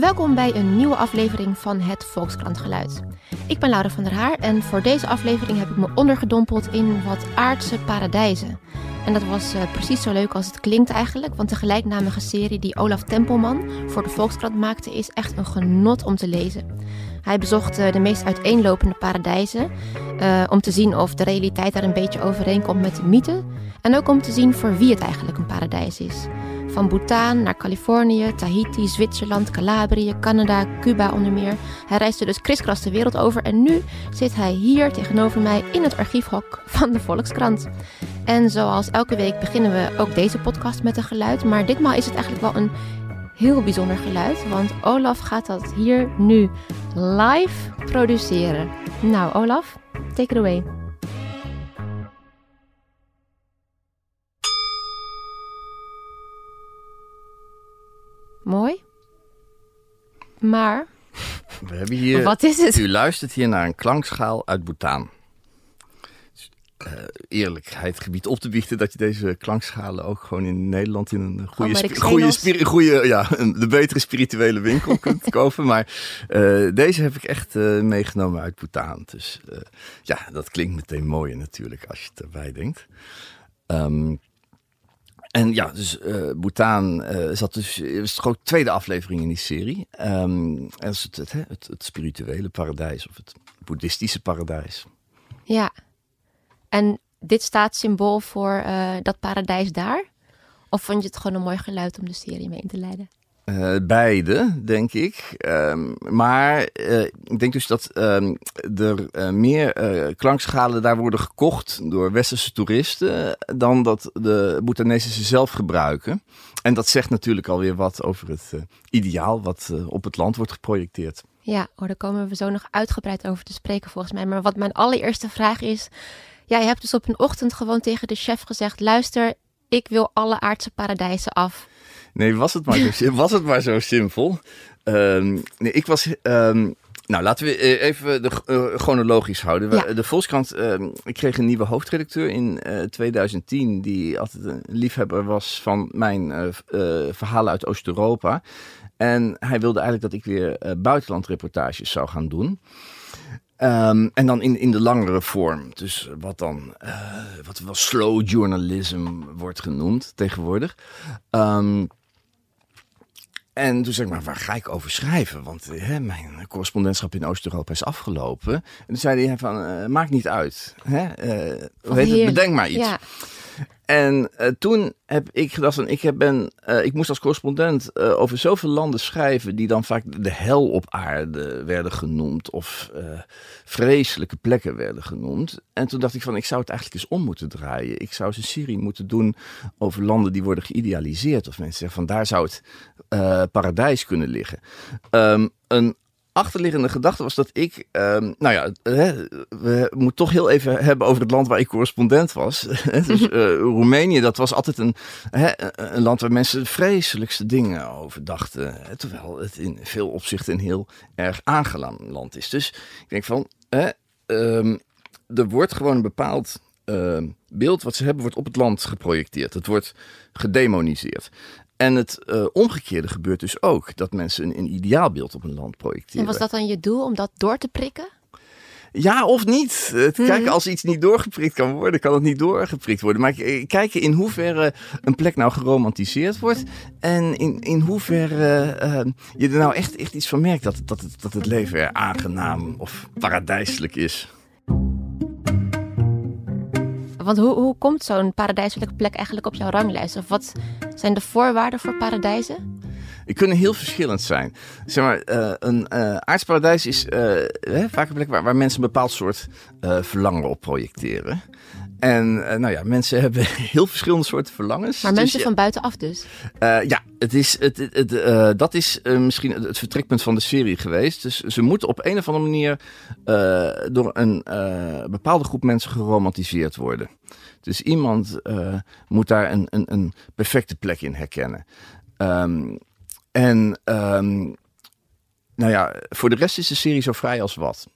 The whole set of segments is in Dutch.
Welkom bij een nieuwe aflevering van het Volkskrantgeluid. Ik ben Laura van der Haar en voor deze aflevering heb ik me ondergedompeld in wat aardse paradijzen. En dat was uh, precies zo leuk als het klinkt eigenlijk, want de gelijknamige serie die Olaf Tempelman voor de Volkskrant maakte is echt een genot om te lezen. Hij bezocht uh, de meest uiteenlopende paradijzen uh, om te zien of de realiteit daar een beetje overeenkomt met de mythe en ook om te zien voor wie het eigenlijk een paradijs is. Van Bhutan naar Californië, Tahiti, Zwitserland, Calabrië, Canada, Cuba onder meer. Hij reisde dus kriskras de wereld over en nu zit hij hier tegenover mij in het archiefhok van de Volkskrant. En zoals elke week beginnen we ook deze podcast met een geluid, maar ditmaal is het eigenlijk wel een heel bijzonder geluid, want Olaf gaat dat hier nu live produceren. Nou, Olaf, take it away. Mooi. Maar. We hebben hier. Wat is het? U luistert hier naar een klankschaal uit Bhutan. Uh, eerlijkheid gebied op te biechten dat je deze klankschalen ook gewoon in Nederland in een goede, Oh, goede, goede, goede ja, een, de betere spirituele winkel kunt kopen. Maar uh, deze heb ik echt uh, meegenomen uit Bhutan. Dus ja, dat klinkt meteen mooier natuurlijk als je het erbij denkt. Um, en ja, dus uh, Bhutan uh, zat dus, was de tweede aflevering in die serie. Dat is het, het, spirituele paradijs of het boeddhistische paradijs. Ja, en dit staat symbool voor uh, dat paradijs daar? Of vond je het gewoon een mooi geluid om de serie mee in te leiden? Uh, beide, denk ik. Um, maar uh, ik denk dus dat um, er uh, meer klankschalen daar worden gekocht door westerse toeristen dan dat de Bhutanese ze zelf gebruiken. En dat zegt natuurlijk alweer wat over het ideaal wat op het land wordt geprojecteerd. Ja, oh, daar komen we zo nog uitgebreid over te spreken volgens mij. Maar wat mijn allereerste vraag is, jij hebt dus op een ochtend gewoon tegen de chef gezegd, luister, ik wil alle aardse paradijzen af. Nee, was het maar zo, was het maar zo simpel. Um, nee, ik was. Um, nou, laten we even de, uh, chronologisch houden. Ja. De Volkskrant, uh, ik kreeg een nieuwe hoofdredacteur in uh, 2010, die altijd een liefhebber was van mijn verhalen uit Oost-Europa. En hij wilde eigenlijk dat ik weer buitenlandreportages zou gaan doen. Um, en dan in, in de langere vorm. Dus wat dan wat wel slow journalism wordt genoemd tegenwoordig. Um, en toen zei ik, maar waar ga ik over schrijven? Want hè, mijn correspondentschap in Oost-Europa is afgelopen. En toen zei hij van, uh, maakt niet uit. Hè? Uh, Oh, weet het, bedenk maar iets. Ja. En uh, toen heb ik gedacht, van, ik, heb ben, uh, ik moest als correspondent uh, over zoveel landen schrijven die dan vaak de hel op aarde werden genoemd of vreselijke plekken werden genoemd. En toen dacht ik van, ik zou het eigenlijk eens om moeten draaien. Ik zou eens een serie moeten doen over landen die worden geïdealiseerd. Of mensen zeggen van, daar zou het paradijs kunnen liggen. Um, een achterliggende gedachte was dat ik, um, nou ja, hè, we moeten toch heel even hebben over het land waar ik correspondent was. dus uh, Roemenië, dat was altijd een, hè, een land waar mensen de vreselijkste dingen over dachten. Terwijl het in veel opzichten een heel erg aangenaam land is. Dus ik denk van, hè, um, er wordt gewoon een bepaald uh, beeld wat ze hebben, wordt op het land geprojecteerd. Het wordt gedemoniseerd. En het uh, omgekeerde gebeurt dus ook. Dat mensen een, een ideaalbeeld op een land projecteren. En was dat dan je doel om dat door te prikken? Ja of niet. Mhm. kijken als iets niet doorgeprikt kan worden, kan het niet doorgeprikt worden. Maar k- kijken in hoeverre een plek nou geromantiseerd wordt. En in, in hoeverre uh, je er nou echt, echt iets van merkt dat, dat, het, dat het leven er aangenaam of paradijselijk is. Want hoe, hoe komt zo'n paradijselijke plek eigenlijk op jouw ranglijst? Of wat zijn de voorwaarden voor paradijzen? Die kunnen heel verschillend zijn. Zeg maar, uh, een uh, aardsparadijs is hè, vaak een plek waar, waar mensen een bepaald soort verlangen op projecteren. En uh, nou ja, mensen hebben heel verschillende soorten verlangens. Maar mensen dus, van buitenaf dus? Uh, ja, het is, het, het, het, uh, dat is uh, misschien het vertrekpunt van de serie geweest. Dus ze moeten op een of andere manier door een bepaalde groep mensen geromantiseerd worden. Dus iemand moet daar een, een, een perfecte plek in herkennen. Um, en um, nou ja, voor de rest is de serie zo vrij als wat.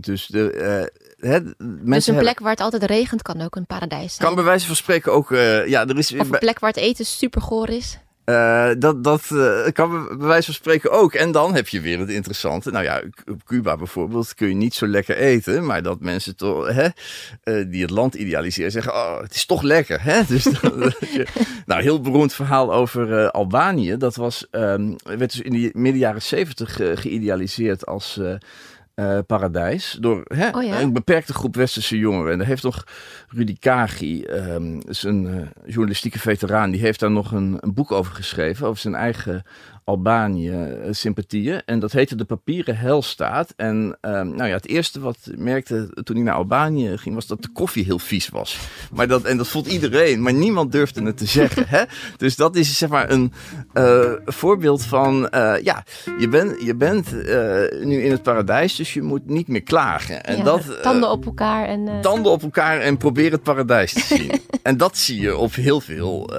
Dus de, hè, dus een plek hebben, waar het altijd regent kan ook een paradijs zijn. kan bij wijze van spreken ook. Uh, ja, er is, Of een plek waar het eten super goor is. Uh, dat dat uh, kan bij wijze van spreken ook. En dan heb je weer het interessante. Nou ja, op Cuba bijvoorbeeld kun je niet zo lekker eten. Maar dat mensen toch, hè, uh, die het land idealiseren zeggen: Oh, het is toch lekker. Hè? Dus nou, heel beroemd verhaal over Albanië. Dat was, um, werd dus in de midden jaren zeventig geïdealiseerd als uh, paradijs. Door hè, oh een beperkte groep westerse jongeren. En daar heeft nog Rudy Kagi, um, een uh, journalistieke veteraan, die heeft daar nog een, een, boek over geschreven. Over zijn eigen Albanië-sympathieën. En dat heette De Papieren Helstaat. En um, nou ja, het eerste wat ik merkte toen hij naar Albanië ging, was dat de koffie heel vies was. Maar dat, en dat vond iedereen, maar niemand durfde het te zeggen. Hè? Dus dat is zeg maar een uh, voorbeeld van, uh, ja, je, ben, je bent uh, nu in het paradijs, dus je moet niet meer klagen. En ja, dat, tanden op elkaar. En, tanden op elkaar en probeer het paradijs te zien. en dat zie je op heel veel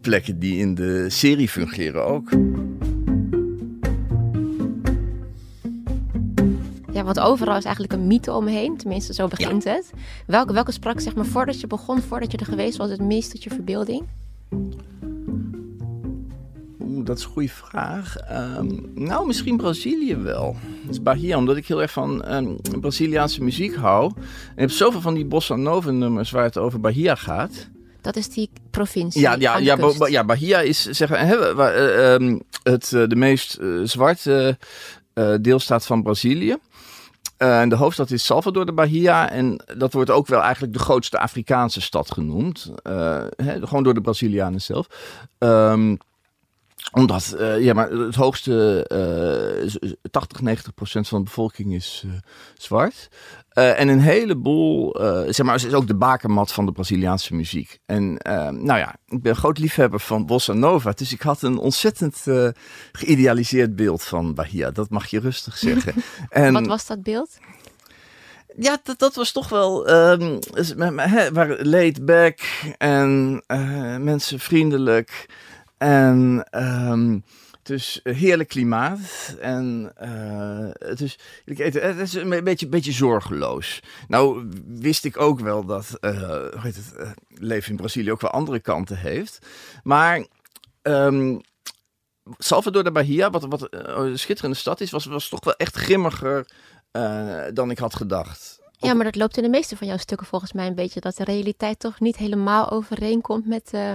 plekken die in de serie fungeren ook. Want overal is eigenlijk een mythe omheen. Tenminste, zo begint ja. het. Welke, welke sprak, zeg maar, voordat je begon, voordat je er geweest was, het meest tot je verbeelding? Oeh, dat is een goede vraag. Um, nou, misschien Brazilië wel. Is Bahia, omdat ik heel erg van um, Braziliaanse muziek hou. En ik heb zoveel van die bossa nova nummers waar het over Bahia gaat. Dat is die provincie. Ja, ja, ja, ba ja Bahia is zeggen, hè, waar, uh, um, het, uh, de meest uh, zwarte deelstaat van Brazilië. Uh, de hoofdstad is Salvador de Bahia. En dat wordt ook wel eigenlijk de grootste Afrikaanse stad genoemd. Hè, gewoon door de Brazilianen zelf. Um, omdat, uh, ja, maar het hoogste 80, 90 procent van de bevolking is zwart. Uh, en een heleboel, uh, zeg maar, het is ook de bakermat van de Braziliaanse muziek. En uh, nou ja, ik ben een groot liefhebber van bossa nova, dus ik had een ontzettend geïdealiseerd beeld van Bahia. Dat mag je rustig zeggen. en, Wat was dat beeld? Ja, dat, dat was toch wel, um, waar laid back en mensen vriendelijk en... Um, dus heerlijk klimaat. En uh, het, is, het is een beetje, beetje zorgeloos. Nou wist ik ook wel dat hoe heet het, leven in Brazilië ook wel andere kanten heeft. Maar um, Salvador de Bahia, wat, wat een schitterende stad is, was, was toch wel echt grimmiger dan ik had gedacht. Ja, maar dat loopt in de meeste van jouw stukken volgens mij een beetje. Dat de realiteit toch niet helemaal overeenkomt met uh,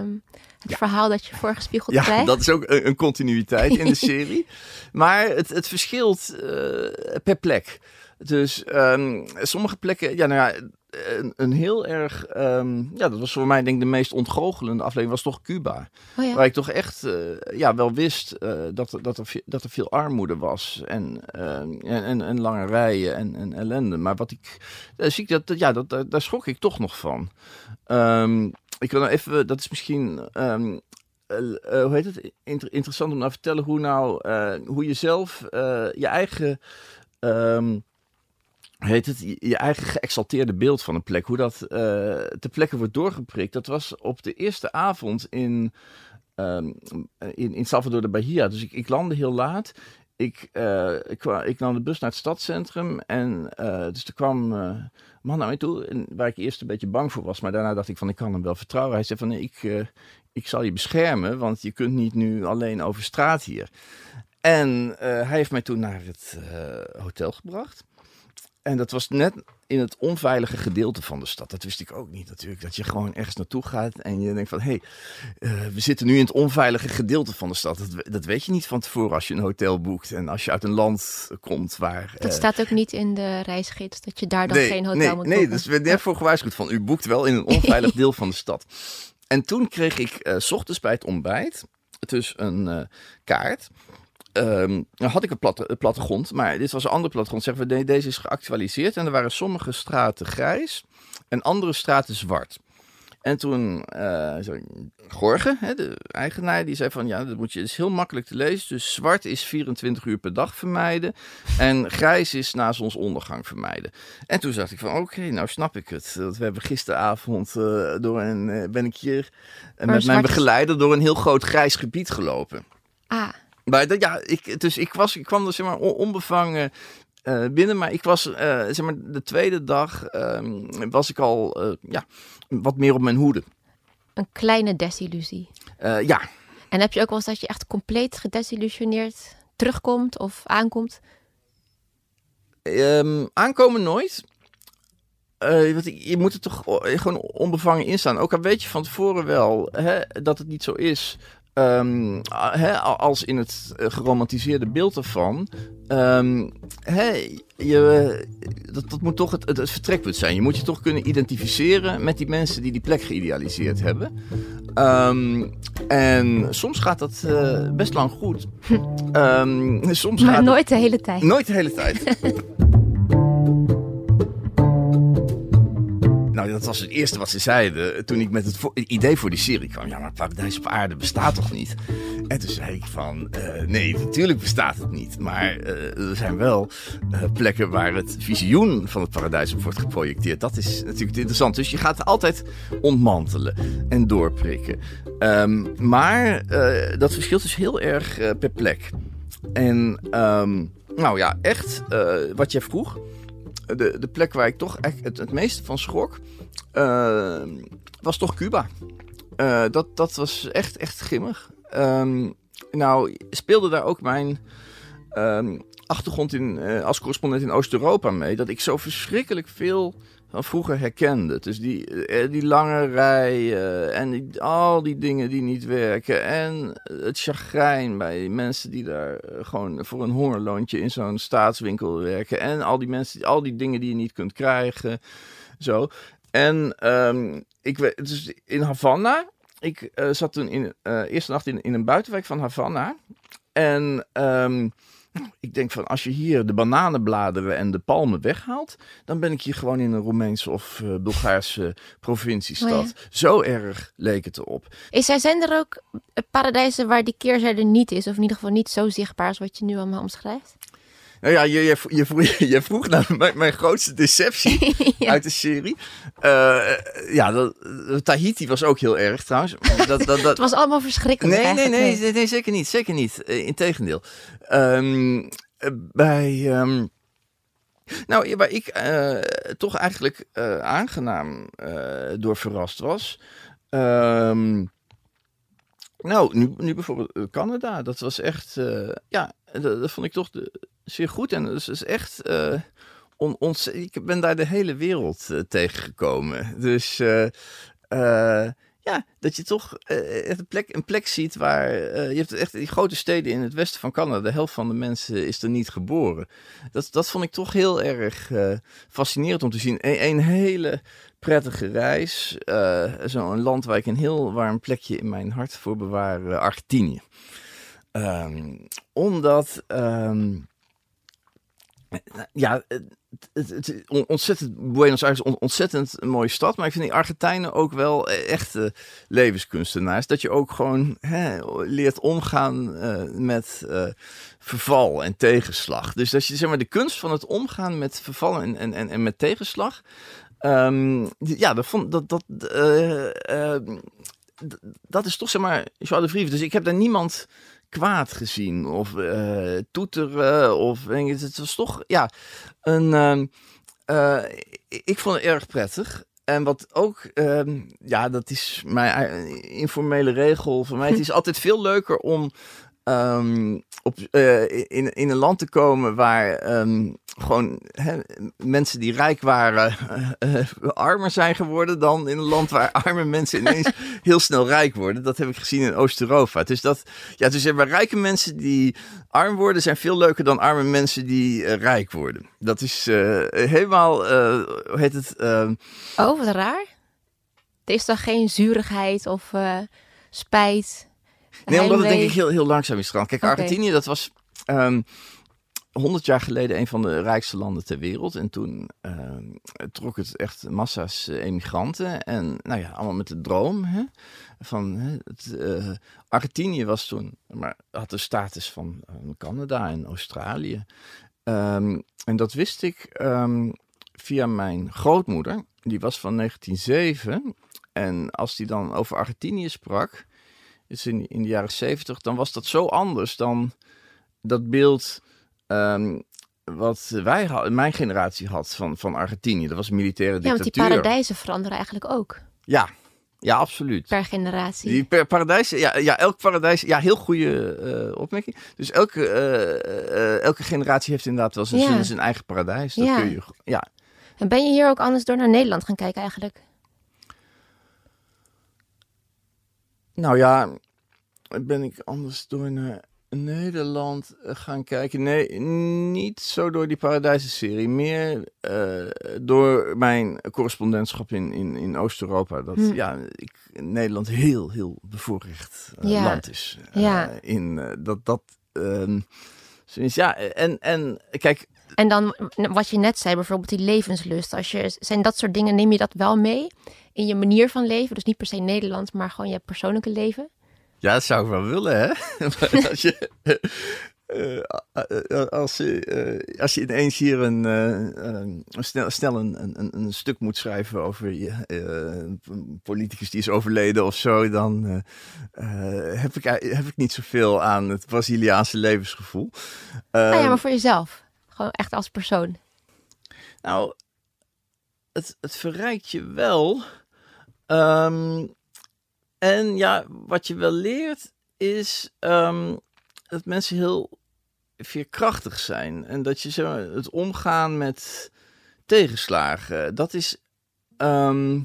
het ja. verhaal dat je voorgespiegeld ja, krijgt. Ja, dat is ook een, een continuïteit in de serie. maar het, het verschilt uh, per plek. Dus um, sommige plekken, ja, nou ja, een, een heel erg, um, ja, dat was voor mij denk ik de meest ontgoochelende aflevering, was toch Cuba. Oh ja. Waar ik toch echt, uh, ja, wel wist uh, dat, dat, er, dat er veel armoede was en, uh, en, en, lange rijen en, en ellende. Maar wat ik, zie ik dat, ja, dat, daar, daar schrok ik toch nog van. Um, ik wil nou even, dat is misschien um, uh, hoe heet het? Inter interessant om nou te vertellen hoe nou, uh, hoe je zelf uh, je eigen, um, heet het, je eigen geëxalteerde beeld van een plek, hoe dat te plekken wordt doorgeprikt. Dat was op de eerste avond in, um, in, in Salvador de Bahia. Dus ik, ik landde heel laat. Ik, ik, ik, nam de bus naar het stadscentrum en dus er kwam man naar mij toe, en waar ik eerst een beetje bang voor was, maar daarna dacht ik van ik kan hem wel vertrouwen. Hij zei van ik, uh, ik zal je beschermen, want je kunt niet nu alleen over straat hier. En uh, hij heeft mij toen naar het uh, hotel gebracht. En dat was net in het onveilige gedeelte van de stad. Dat wist ik ook niet natuurlijk. Dat je gewoon ergens naartoe gaat en je denkt van... hé, hey, uh, we zitten nu in het onveilige gedeelte van de stad. Dat, dat, weet je niet van tevoren als je een hotel boekt. En als je uit een land komt waar... Dat uh, staat ook niet in de reisgids, dat je daar dan nee, geen hotel nee, moet nee, boeken. Nee, dus werd net voor gewaarschuwd van... u boekt wel in een onveilig deel van de stad. En toen kreeg ik uh, s ochtends bij het ontbijt... dus een kaart... Um, nou had ik een platte, plattegrond, maar dit was een andere plattegrond. Zeggen we, nee, deze is geactualiseerd en er waren sommige straten grijs en andere straten zwart. En toen, uh, Gorge, hè, de eigenaar, die zei van ja, dat moet je, is heel makkelijk te lezen. Dus zwart is 24 uur per dag vermijden en grijs is na zonsondergang vermijden. En toen dacht ik van oké, okay, nou snap ik het. We hebben gisteravond uh, door een, uh, ben ik hier met mijn begeleider door een heel groot grijs gebied gelopen. Ah. Maar dat, ja, ik, dus ik, was, ik kwam er zeg maar onbevangen uh, binnen, maar ik was uh, zeg maar de tweede dag uh, was ik al uh, ja, wat meer op mijn hoede. Een kleine desillusie. ja. En heb je ook wel eens dat je echt compleet gedesillusioneerd terugkomt of aankomt? Ehm, aankomen nooit. Uh, je moet er toch gewoon onbevangen in staan. Ook al weet je van tevoren wel hè, dat het niet zo is. Um, als in het eh, geromantiseerde beeld ervan. Um, je, dat, dat, moet toch het, het, vertrekpunt zijn. Je moet je toch kunnen identificeren met die mensen die die plek geïdealiseerd hebben. Um, en soms gaat dat uh, best lang goed. soms maar gaat nooit de hele tijd. Nooit de hele tijd. dat was het eerste wat ze zeiden toen ik met het, idee voor die serie kwam. Ja, maar Paradijs op Aarde bestaat toch niet? En toen zei ik van, uh, nee, natuurlijk bestaat het niet. Maar uh, er zijn wel plekken waar het visioen van het paradijs op wordt geprojecteerd. Dat is natuurlijk interessant. Dus je gaat het altijd ontmantelen en doorprikken. Um, maar dat verschilt dus heel erg per plek. En um, nou ja, echt wat jij vroeg de, de plek waar ik toch echt het, het meeste van schrok, was toch Cuba. Uh, dat, dat was echt, echt grimmig. Um, nou, speelde daar ook mijn um, achtergrond in, uh, als correspondent in Oost-Europa mee. Dat ik zo verschrikkelijk veel van vroeger herkende. Dus die, eh, die lange rijen en al die dingen die niet werken. En het chagrijn bij mensen die daar eh, gewoon voor een hongerloontje in zo'n staatswinkel werken. En al die mensen, al die dingen die je niet kunt krijgen. Zo. En um, ik dus in Havana. Ik uh, zat toen in uh, eerste nacht in, in een buitenwijk van Havana. En um, ik denk van als je hier de bananenbladeren en de palmen weghaalt, dan ben ik hier gewoon in een Roemeense of uh, Bulgaarse provinciestad. Oh Zo erg leek het erop. Is er, zijn er ook paradijzen waar die keerzijde niet is, of in ieder geval niet zo zichtbaar als wat je nu allemaal omschrijft? Nou ja, je, je, je, vroeg, je vroeg naar mijn, mijn grootste deceptie uit de serie. Uh, ja, dat, Tahiti was ook heel erg trouwens. Dat, dat, dat... het was allemaal verschrikkelijk. Nee, nee, nee, nee, zeker niet. Zeker niet. Uh, Integendeel. Um, bij. Um, nou, waar ik uh, toch eigenlijk aangenaam door verrast was. Um, nou, nu, nu bijvoorbeeld Canada. Dat was echt. ja, dat, dat, vond ik toch zeer goed. En het is echt. Uh, on, ik ben daar de hele wereld uh, tegengekomen. Dus uh, ja, dat je toch een, plek, een plek ziet waar. je hebt echt die grote steden in het westen van Canada. De helft van de mensen is er niet geboren. Dat, dat vond ik toch heel erg fascinerend om te zien. Een, een hele prettige reis. Zo'n land waar ik een heel warm plekje in mijn hart voor bewaar. Argentinië. Um, omdat. Um, ja, het, het, ontzettend, Buenos Aires ontzettend een mooie stad. Maar ik vind die Argentijnen ook wel echte levenskunstenaars. Dat je ook gewoon hè, leert omgaan uh, met uh, verval en tegenslag. Dus dat je zeg maar de kunst van het omgaan met verval en, en, en, en met tegenslag. Um, ja, dat vond dat. dat dat is toch zeg maar Joie de Vries. Dus ik heb daar niemand kwaad gezien of uh, toeteren. Of, het was toch ja, een. Uh, ik vond het erg prettig. En wat ook, uh, ja, dat is mijn informele regel voor mij. Het is altijd veel leuker om um, op, uh, in, in een land te komen waar um, gewoon hè, mensen die rijk waren uh, armer zijn geworden dan in een land waar arme mensen ineens heel snel rijk worden. Dat heb ik gezien in Oost-Europa. Dus dat, ja, dus er rijke mensen die arm worden zijn veel leuker dan arme mensen die uh, rijk worden. Dat is helemaal, hoe heet het? Oh, wat raar. Er is dan geen zuurigheid of spijt? Nee, omdat het denk ik heel, heel langzaam is gegaan. Kijk, Argentinië, dat was um, ehm, 100 jaar geleden een van de rijkste landen ter wereld. En toen uh, trok het echt massa's uh, emigranten. En nou ja, allemaal met de droom hè, van... Het, uh, Argentinië was toen, maar had de status van Canada en Australië. Um, en dat wist ik um, via mijn grootmoeder. Die was van 1907. En als die dan over Argentinië sprak is in, in de jaren zeventig, dan was dat zo anders dan dat beeld um, wat wij hadden, mijn generatie had van, van Argentinië. Dat was militaire dictatuur. Ja, want die paradijzen veranderen eigenlijk ook. Ja, Ja, absoluut. per generatie. Die per paradijs, ja, ja, elk paradijs, ja, heel goede eh, opmerking. Dus elke, eh, eh, elke generatie heeft inderdaad wel zijn, Ja. zijn, zijn eigen paradijs. Dat Ja. kun je, ja. En ben je hier ook anders door naar Nederland gaan kijken eigenlijk? Nou ja, ben ik anders door naar Nederland eh, gaan kijken? Nee, niet zo door die Paradijzen-serie. Meer eh, door mijn correspondentschap in, in, in Oost-Europa. Dat Hm. ja, ik, Nederland heel, heel bevoorrecht eh, Ja. land is. Ja. in, dat, dat, ehm, zoiets, ja, en, en kijk, En dan wat je net zei, bijvoorbeeld die levenslust. Als je, zijn dat soort dingen, neem je dat wel mee in je manier van leven? Dus niet per se Nederland, maar gewoon je persoonlijke leven? Ja, dat zou ik wel willen, hè? als je, eh, eh, als, je, eh, als je ineens hier een, eh, snel, snel een, een, een stuk moet schrijven over je, eh, een politicus die is overleden of zo, dan eh, eh, heb, ik, heb ik niet zoveel aan het Braziliaanse levensgevoel. nou ja, Ehm, maar voor jezelf. Gewoon echt als persoon. Nou, het, het verrijkt je wel. Ehm, en ja, wat je wel leert is ehm, dat mensen heel veerkrachtig zijn. En dat je zo het omgaan met tegenslagen. Dat is. ehm,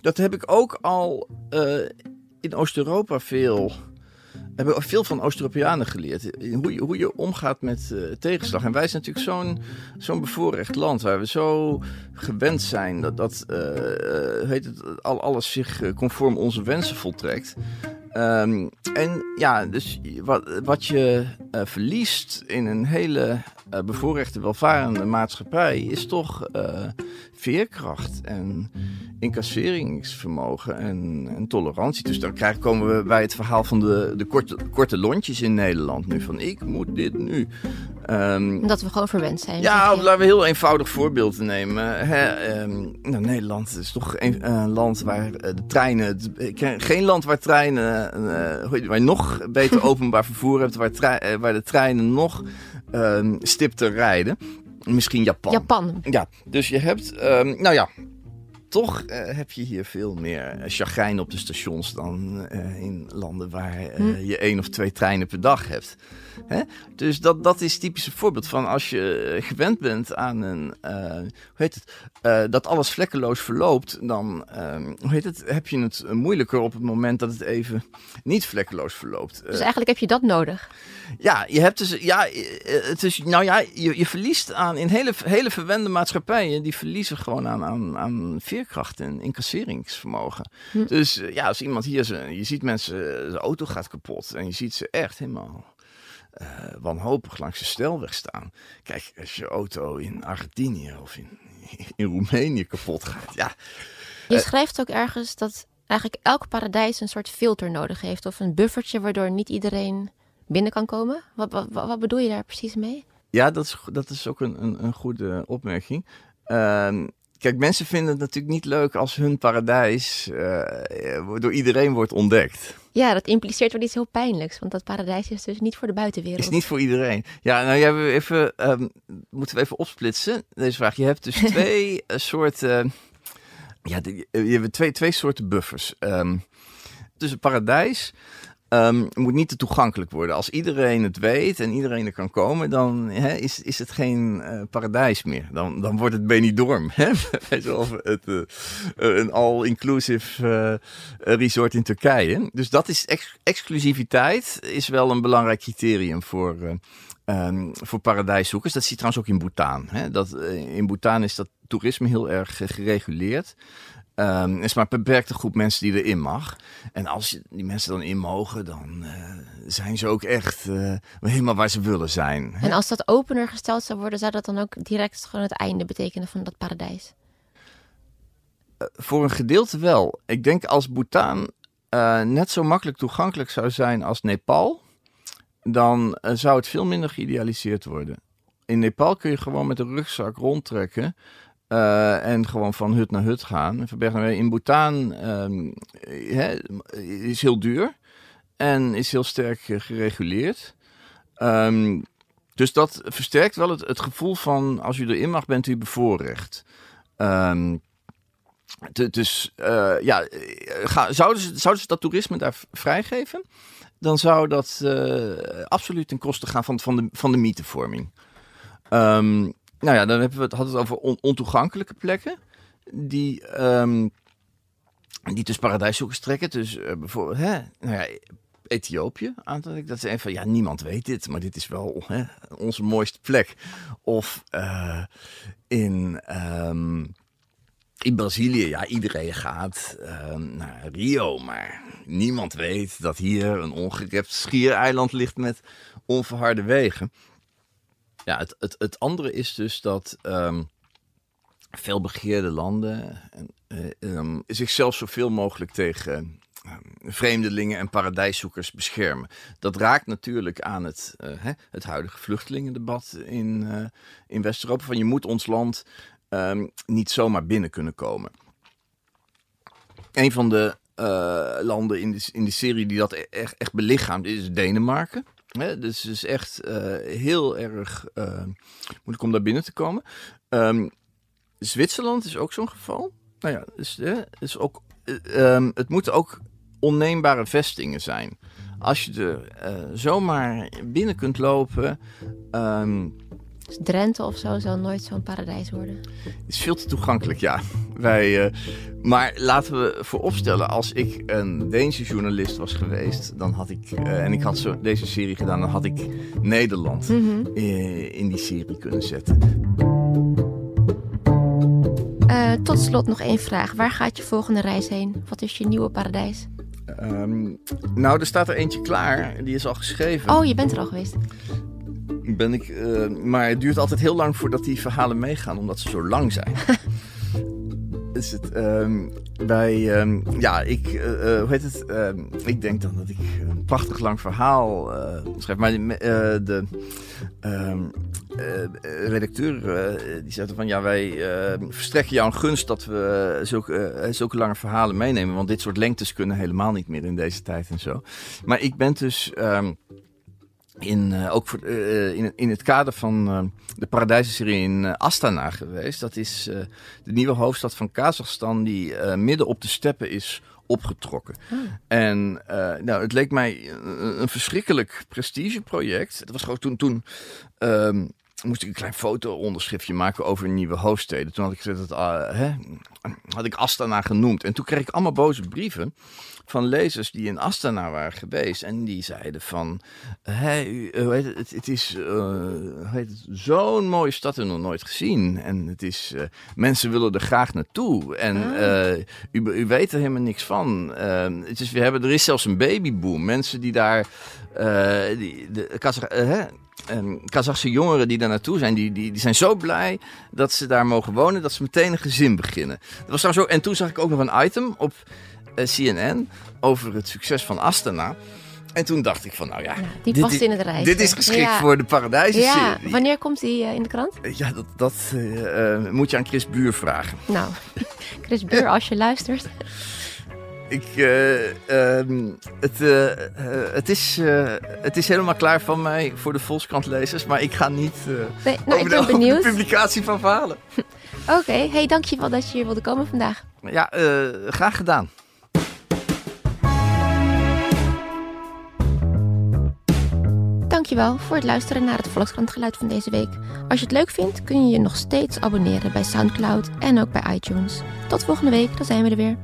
dat heb ik ook al eh, in Oost-Europa veel. Hebben veel van Oost-Europeanen geleerd. Hoe je, hoe je omgaat met eh, tegenslag. En wij zijn natuurlijk zo'n zo'n bevoorrecht land waar we zo gewend zijn dat, dat eh, eh, heet het, al, alles zich conform onze wensen voltrekt. Ehm, en ja, dus wat, wat je verliest in een hele bevoorrechte, welvarende maatschappij is toch veerkracht en incasseringsvermogen en, en tolerantie. Dus dan krijgen, komen we bij het verhaal van de, de korte, korte lontjes in Nederland nu. Van ik moet dit nu. Ehm, Omdat we gewoon verwend zijn. ja, of laten we een heel eenvoudig voorbeeld nemen. Hè, ehm, nou, Nederland is toch een, land waar eh, de treinen... ken geen land waar treinen... eh, het, waar je nog beter openbaar vervoer hebt. Waar, trei- eh, waar de treinen nog ehm, stipter rijden. Misschien Japan. Japan. Ja, dus je hebt... ehm, nou ja, toch eh, heb je hier veel meer eh, chagrijn op de stations dan eh, in landen waar Hm. je één of twee treinen per dag hebt. Hè? Dus dat, dat is typisch een voorbeeld van als je gewend bent aan een, hoe heet het, dat alles vlekkeloos verloopt, dan ehm, hoe heet het, heb je het moeilijker op het moment dat het even niet vlekkeloos verloopt. Dus eigenlijk heb je dat nodig. Ja, je hebt dus, ja, eh, het is, nou ja, je, je verliest aan, in hele, hele verwende maatschappijen, die verliezen gewoon aan, aan, aan veerkracht en incasseringsvermogen. Hm. Dus eh, ja, als iemand hier, zijn, je ziet mensen, eh, de auto gaat kapot en je ziet ze echt helemaal eh, wanhopig langs de snelweg staan. Kijk, als je auto in Argentinië of in, in Roemenië kapot gaat, ja, Je Eh. schrijft ook ergens dat eigenlijk elk paradijs een soort filter nodig heeft. Of een buffertje waardoor niet iedereen binnen kan komen. Wat, wat, wat bedoel je daar precies mee? Ja, dat is, dat is ook een, een, een goede opmerking. Ehm, kijk, mensen vinden het natuurlijk niet leuk als hun paradijs eh, door iedereen wordt ontdekt. Ja, dat impliceert wel iets heel pijnlijks. Want dat paradijs is dus niet voor de buitenwereld. Is niet voor iedereen. Ja, nou ja, we even, ehm, moeten we even opsplitsen, deze vraag. Je hebt dus twee eh, soorten, ja, je hebt twee, twee soorten buffers. Ehm, dus een paradijs ehm, moet niet te toegankelijk worden. Als iedereen het weet en iedereen er kan komen, dan is, is het geen eh, paradijs meer. Dan, dan wordt het Benidorm. Het, eh, een all-inclusive eh, resort in Turkije. Dus dat is ex- exclusiviteit is wel een belangrijk criterium voor, ehm, voor paradijszoekers. Dat zie je trouwens ook in Bhutan. Hè? Dat, in Bhutan is dat toerisme heel erg gereguleerd. Er is maar een beperkte groep mensen die erin mag. En als je- die mensen dan in mogen, dan eh, zijn ze ook echt eh, helemaal waar ze willen zijn. En als dat opener gesteld zou worden, zou dat dan ook direct gewoon het einde betekenen van dat paradijs? Voor een gedeelte wel. Ik denk als Bhutan eh, net zo makkelijk toegankelijk zou zijn als Nepal, dan eh, zou het veel minder geïdealiseerd worden. In Nepal kun je gewoon met een rugzak rondtrekken eh, en gewoon van hut naar hut gaan. In Bhutan ehm, is heel duur en is heel sterk eh, gereguleerd. Ehm, dus dat versterkt wel het, gevoel van als u erin mag, bent u bevoorrecht. Ehm dus ja, zouden, ze, zouden ze dat toerisme daar vrijgeven? Dan zou dat absoluut ten koste gaan van, van, de, van de mythevorming. Um, nou ja, dan hebben we het, hadden we het over ontoegankelijke plekken. Die, um, die dus paradijszoekers trekken. Dus bijvoorbeeld, hè, nou ja, Ethiopië aantal. Dat is een van, ja, niemand weet dit, maar dit is wel hè, onze mooiste plek. Of uh, in, um, in Brazilië, ja, iedereen gaat uh, naar Rio, maar niemand weet dat hier een ongerept schiereiland ligt met onverharde wegen. Ja, het, het, het andere is dus dat um, veel begeerde landen uh, um, zichzelf zoveel mogelijk tegen Ehm, vreemdelingen en paradijszoekers beschermen. Dat raakt natuurlijk aan het, uh, hè, het huidige vluchtelingendebat in, uh, in West-Europa. Van je moet ons land niet zomaar binnen kunnen komen. Een van de landen in de, in de serie die dat e-, echt, echt belichaamt is Denemarken. Hè, dus het is echt heel erg moeilijk om daar binnen te komen. Um, Zwitserland is ook zo'n geval. Nou ja, dus, is ook, um, het moet ook onneembare vestingen zijn. Als je er zomaar binnen kunt lopen. Um, Drenthe of zo zou nooit zo'n paradijs worden. Het is veel te toegankelijk, ja. Wij, uh, maar laten we vooropstellen, als ik een Deense journalist was geweest, dan had ik, uh, en ik had zo deze serie gedaan, dan had ik Nederland mm -hmm. in die serie kunnen zetten. tot slot nog één vraag. Waar gaat je volgende reis heen? Wat is je nieuwe paradijs? Um, nou, er staat er eentje klaar. Die is al geschreven. Oh, je bent er al geweest. Ben ik, uh, maar het duurt altijd heel lang voordat die verhalen meegaan, omdat ze zo lang zijn. is het um, bij, um, ja, ik, uh, hoe heet het? ik denk dan dat ik een prachtig lang verhaal uh, schrijf. Maar de redacteur die zei van ja, wij verstrekken jou een gunst dat we zulke, zulke lange verhalen meenemen. Want dit soort lengtes kunnen helemaal niet meer in deze tijd en zo. Maar ik ben dus. In, uh, ook voor, uh, in, in het kader van uh, de Paradijzenserie in Astana geweest. Dat is de nieuwe hoofdstad van Kazachstan die midden op de steppen is opgetrokken. Oh. En nou, het leek mij een, een verschrikkelijk prestigeproject. Het was gewoon toen, toen um, moest ik een klein foto-onderschriftje maken over nieuwe hoofdsteden. Toen had ik, dat, hè, had ik Astana genoemd. En toen kreeg ik allemaal boze brieven van lezers die in Astana waren geweest. En die zeiden van, hey, het, het, het is uh, zo'n mooie stad en nog nooit gezien. En het is, uh, mensen willen er graag naartoe. En uh, u, u weet er helemaal niks van. het is, we hebben, er is zelfs een babyboom. Mensen die daar, die, de, hè, um, Kazachse jongeren die daar naartoe zijn, die, die, die zijn zo blij dat ze daar mogen wonen, dat ze meteen een gezin beginnen. Dat was zo. En toen zag ik ook nog een item op uh, CNN over het succes van Astana. En toen dacht ik van, nou ja, ja die past in het reis. Dit is geschikt ja. voor de paradijzen ja. Wanneer komt die uh, in de krant? Ja, dat, dat uh, moet je aan Chris Buur vragen. Nou, Chris Buur, als je luistert. Ik, uh, um, het, uh, het, is, het is helemaal klaar van mij voor de Volkskrant-lezers, maar ik ga niet nee, nou, over, de, over, de, publicatie van verhalen. Oké, okay. hey, dankjewel dat je hier wilde komen vandaag. Ja, graag gedaan. Dankjewel voor het luisteren naar het Volkskrant-geluid van deze week. Als je het leuk vindt, kun je je nog steeds abonneren bij Soundcloud en ook bij iTunes. Tot volgende week, dan zijn we er weer.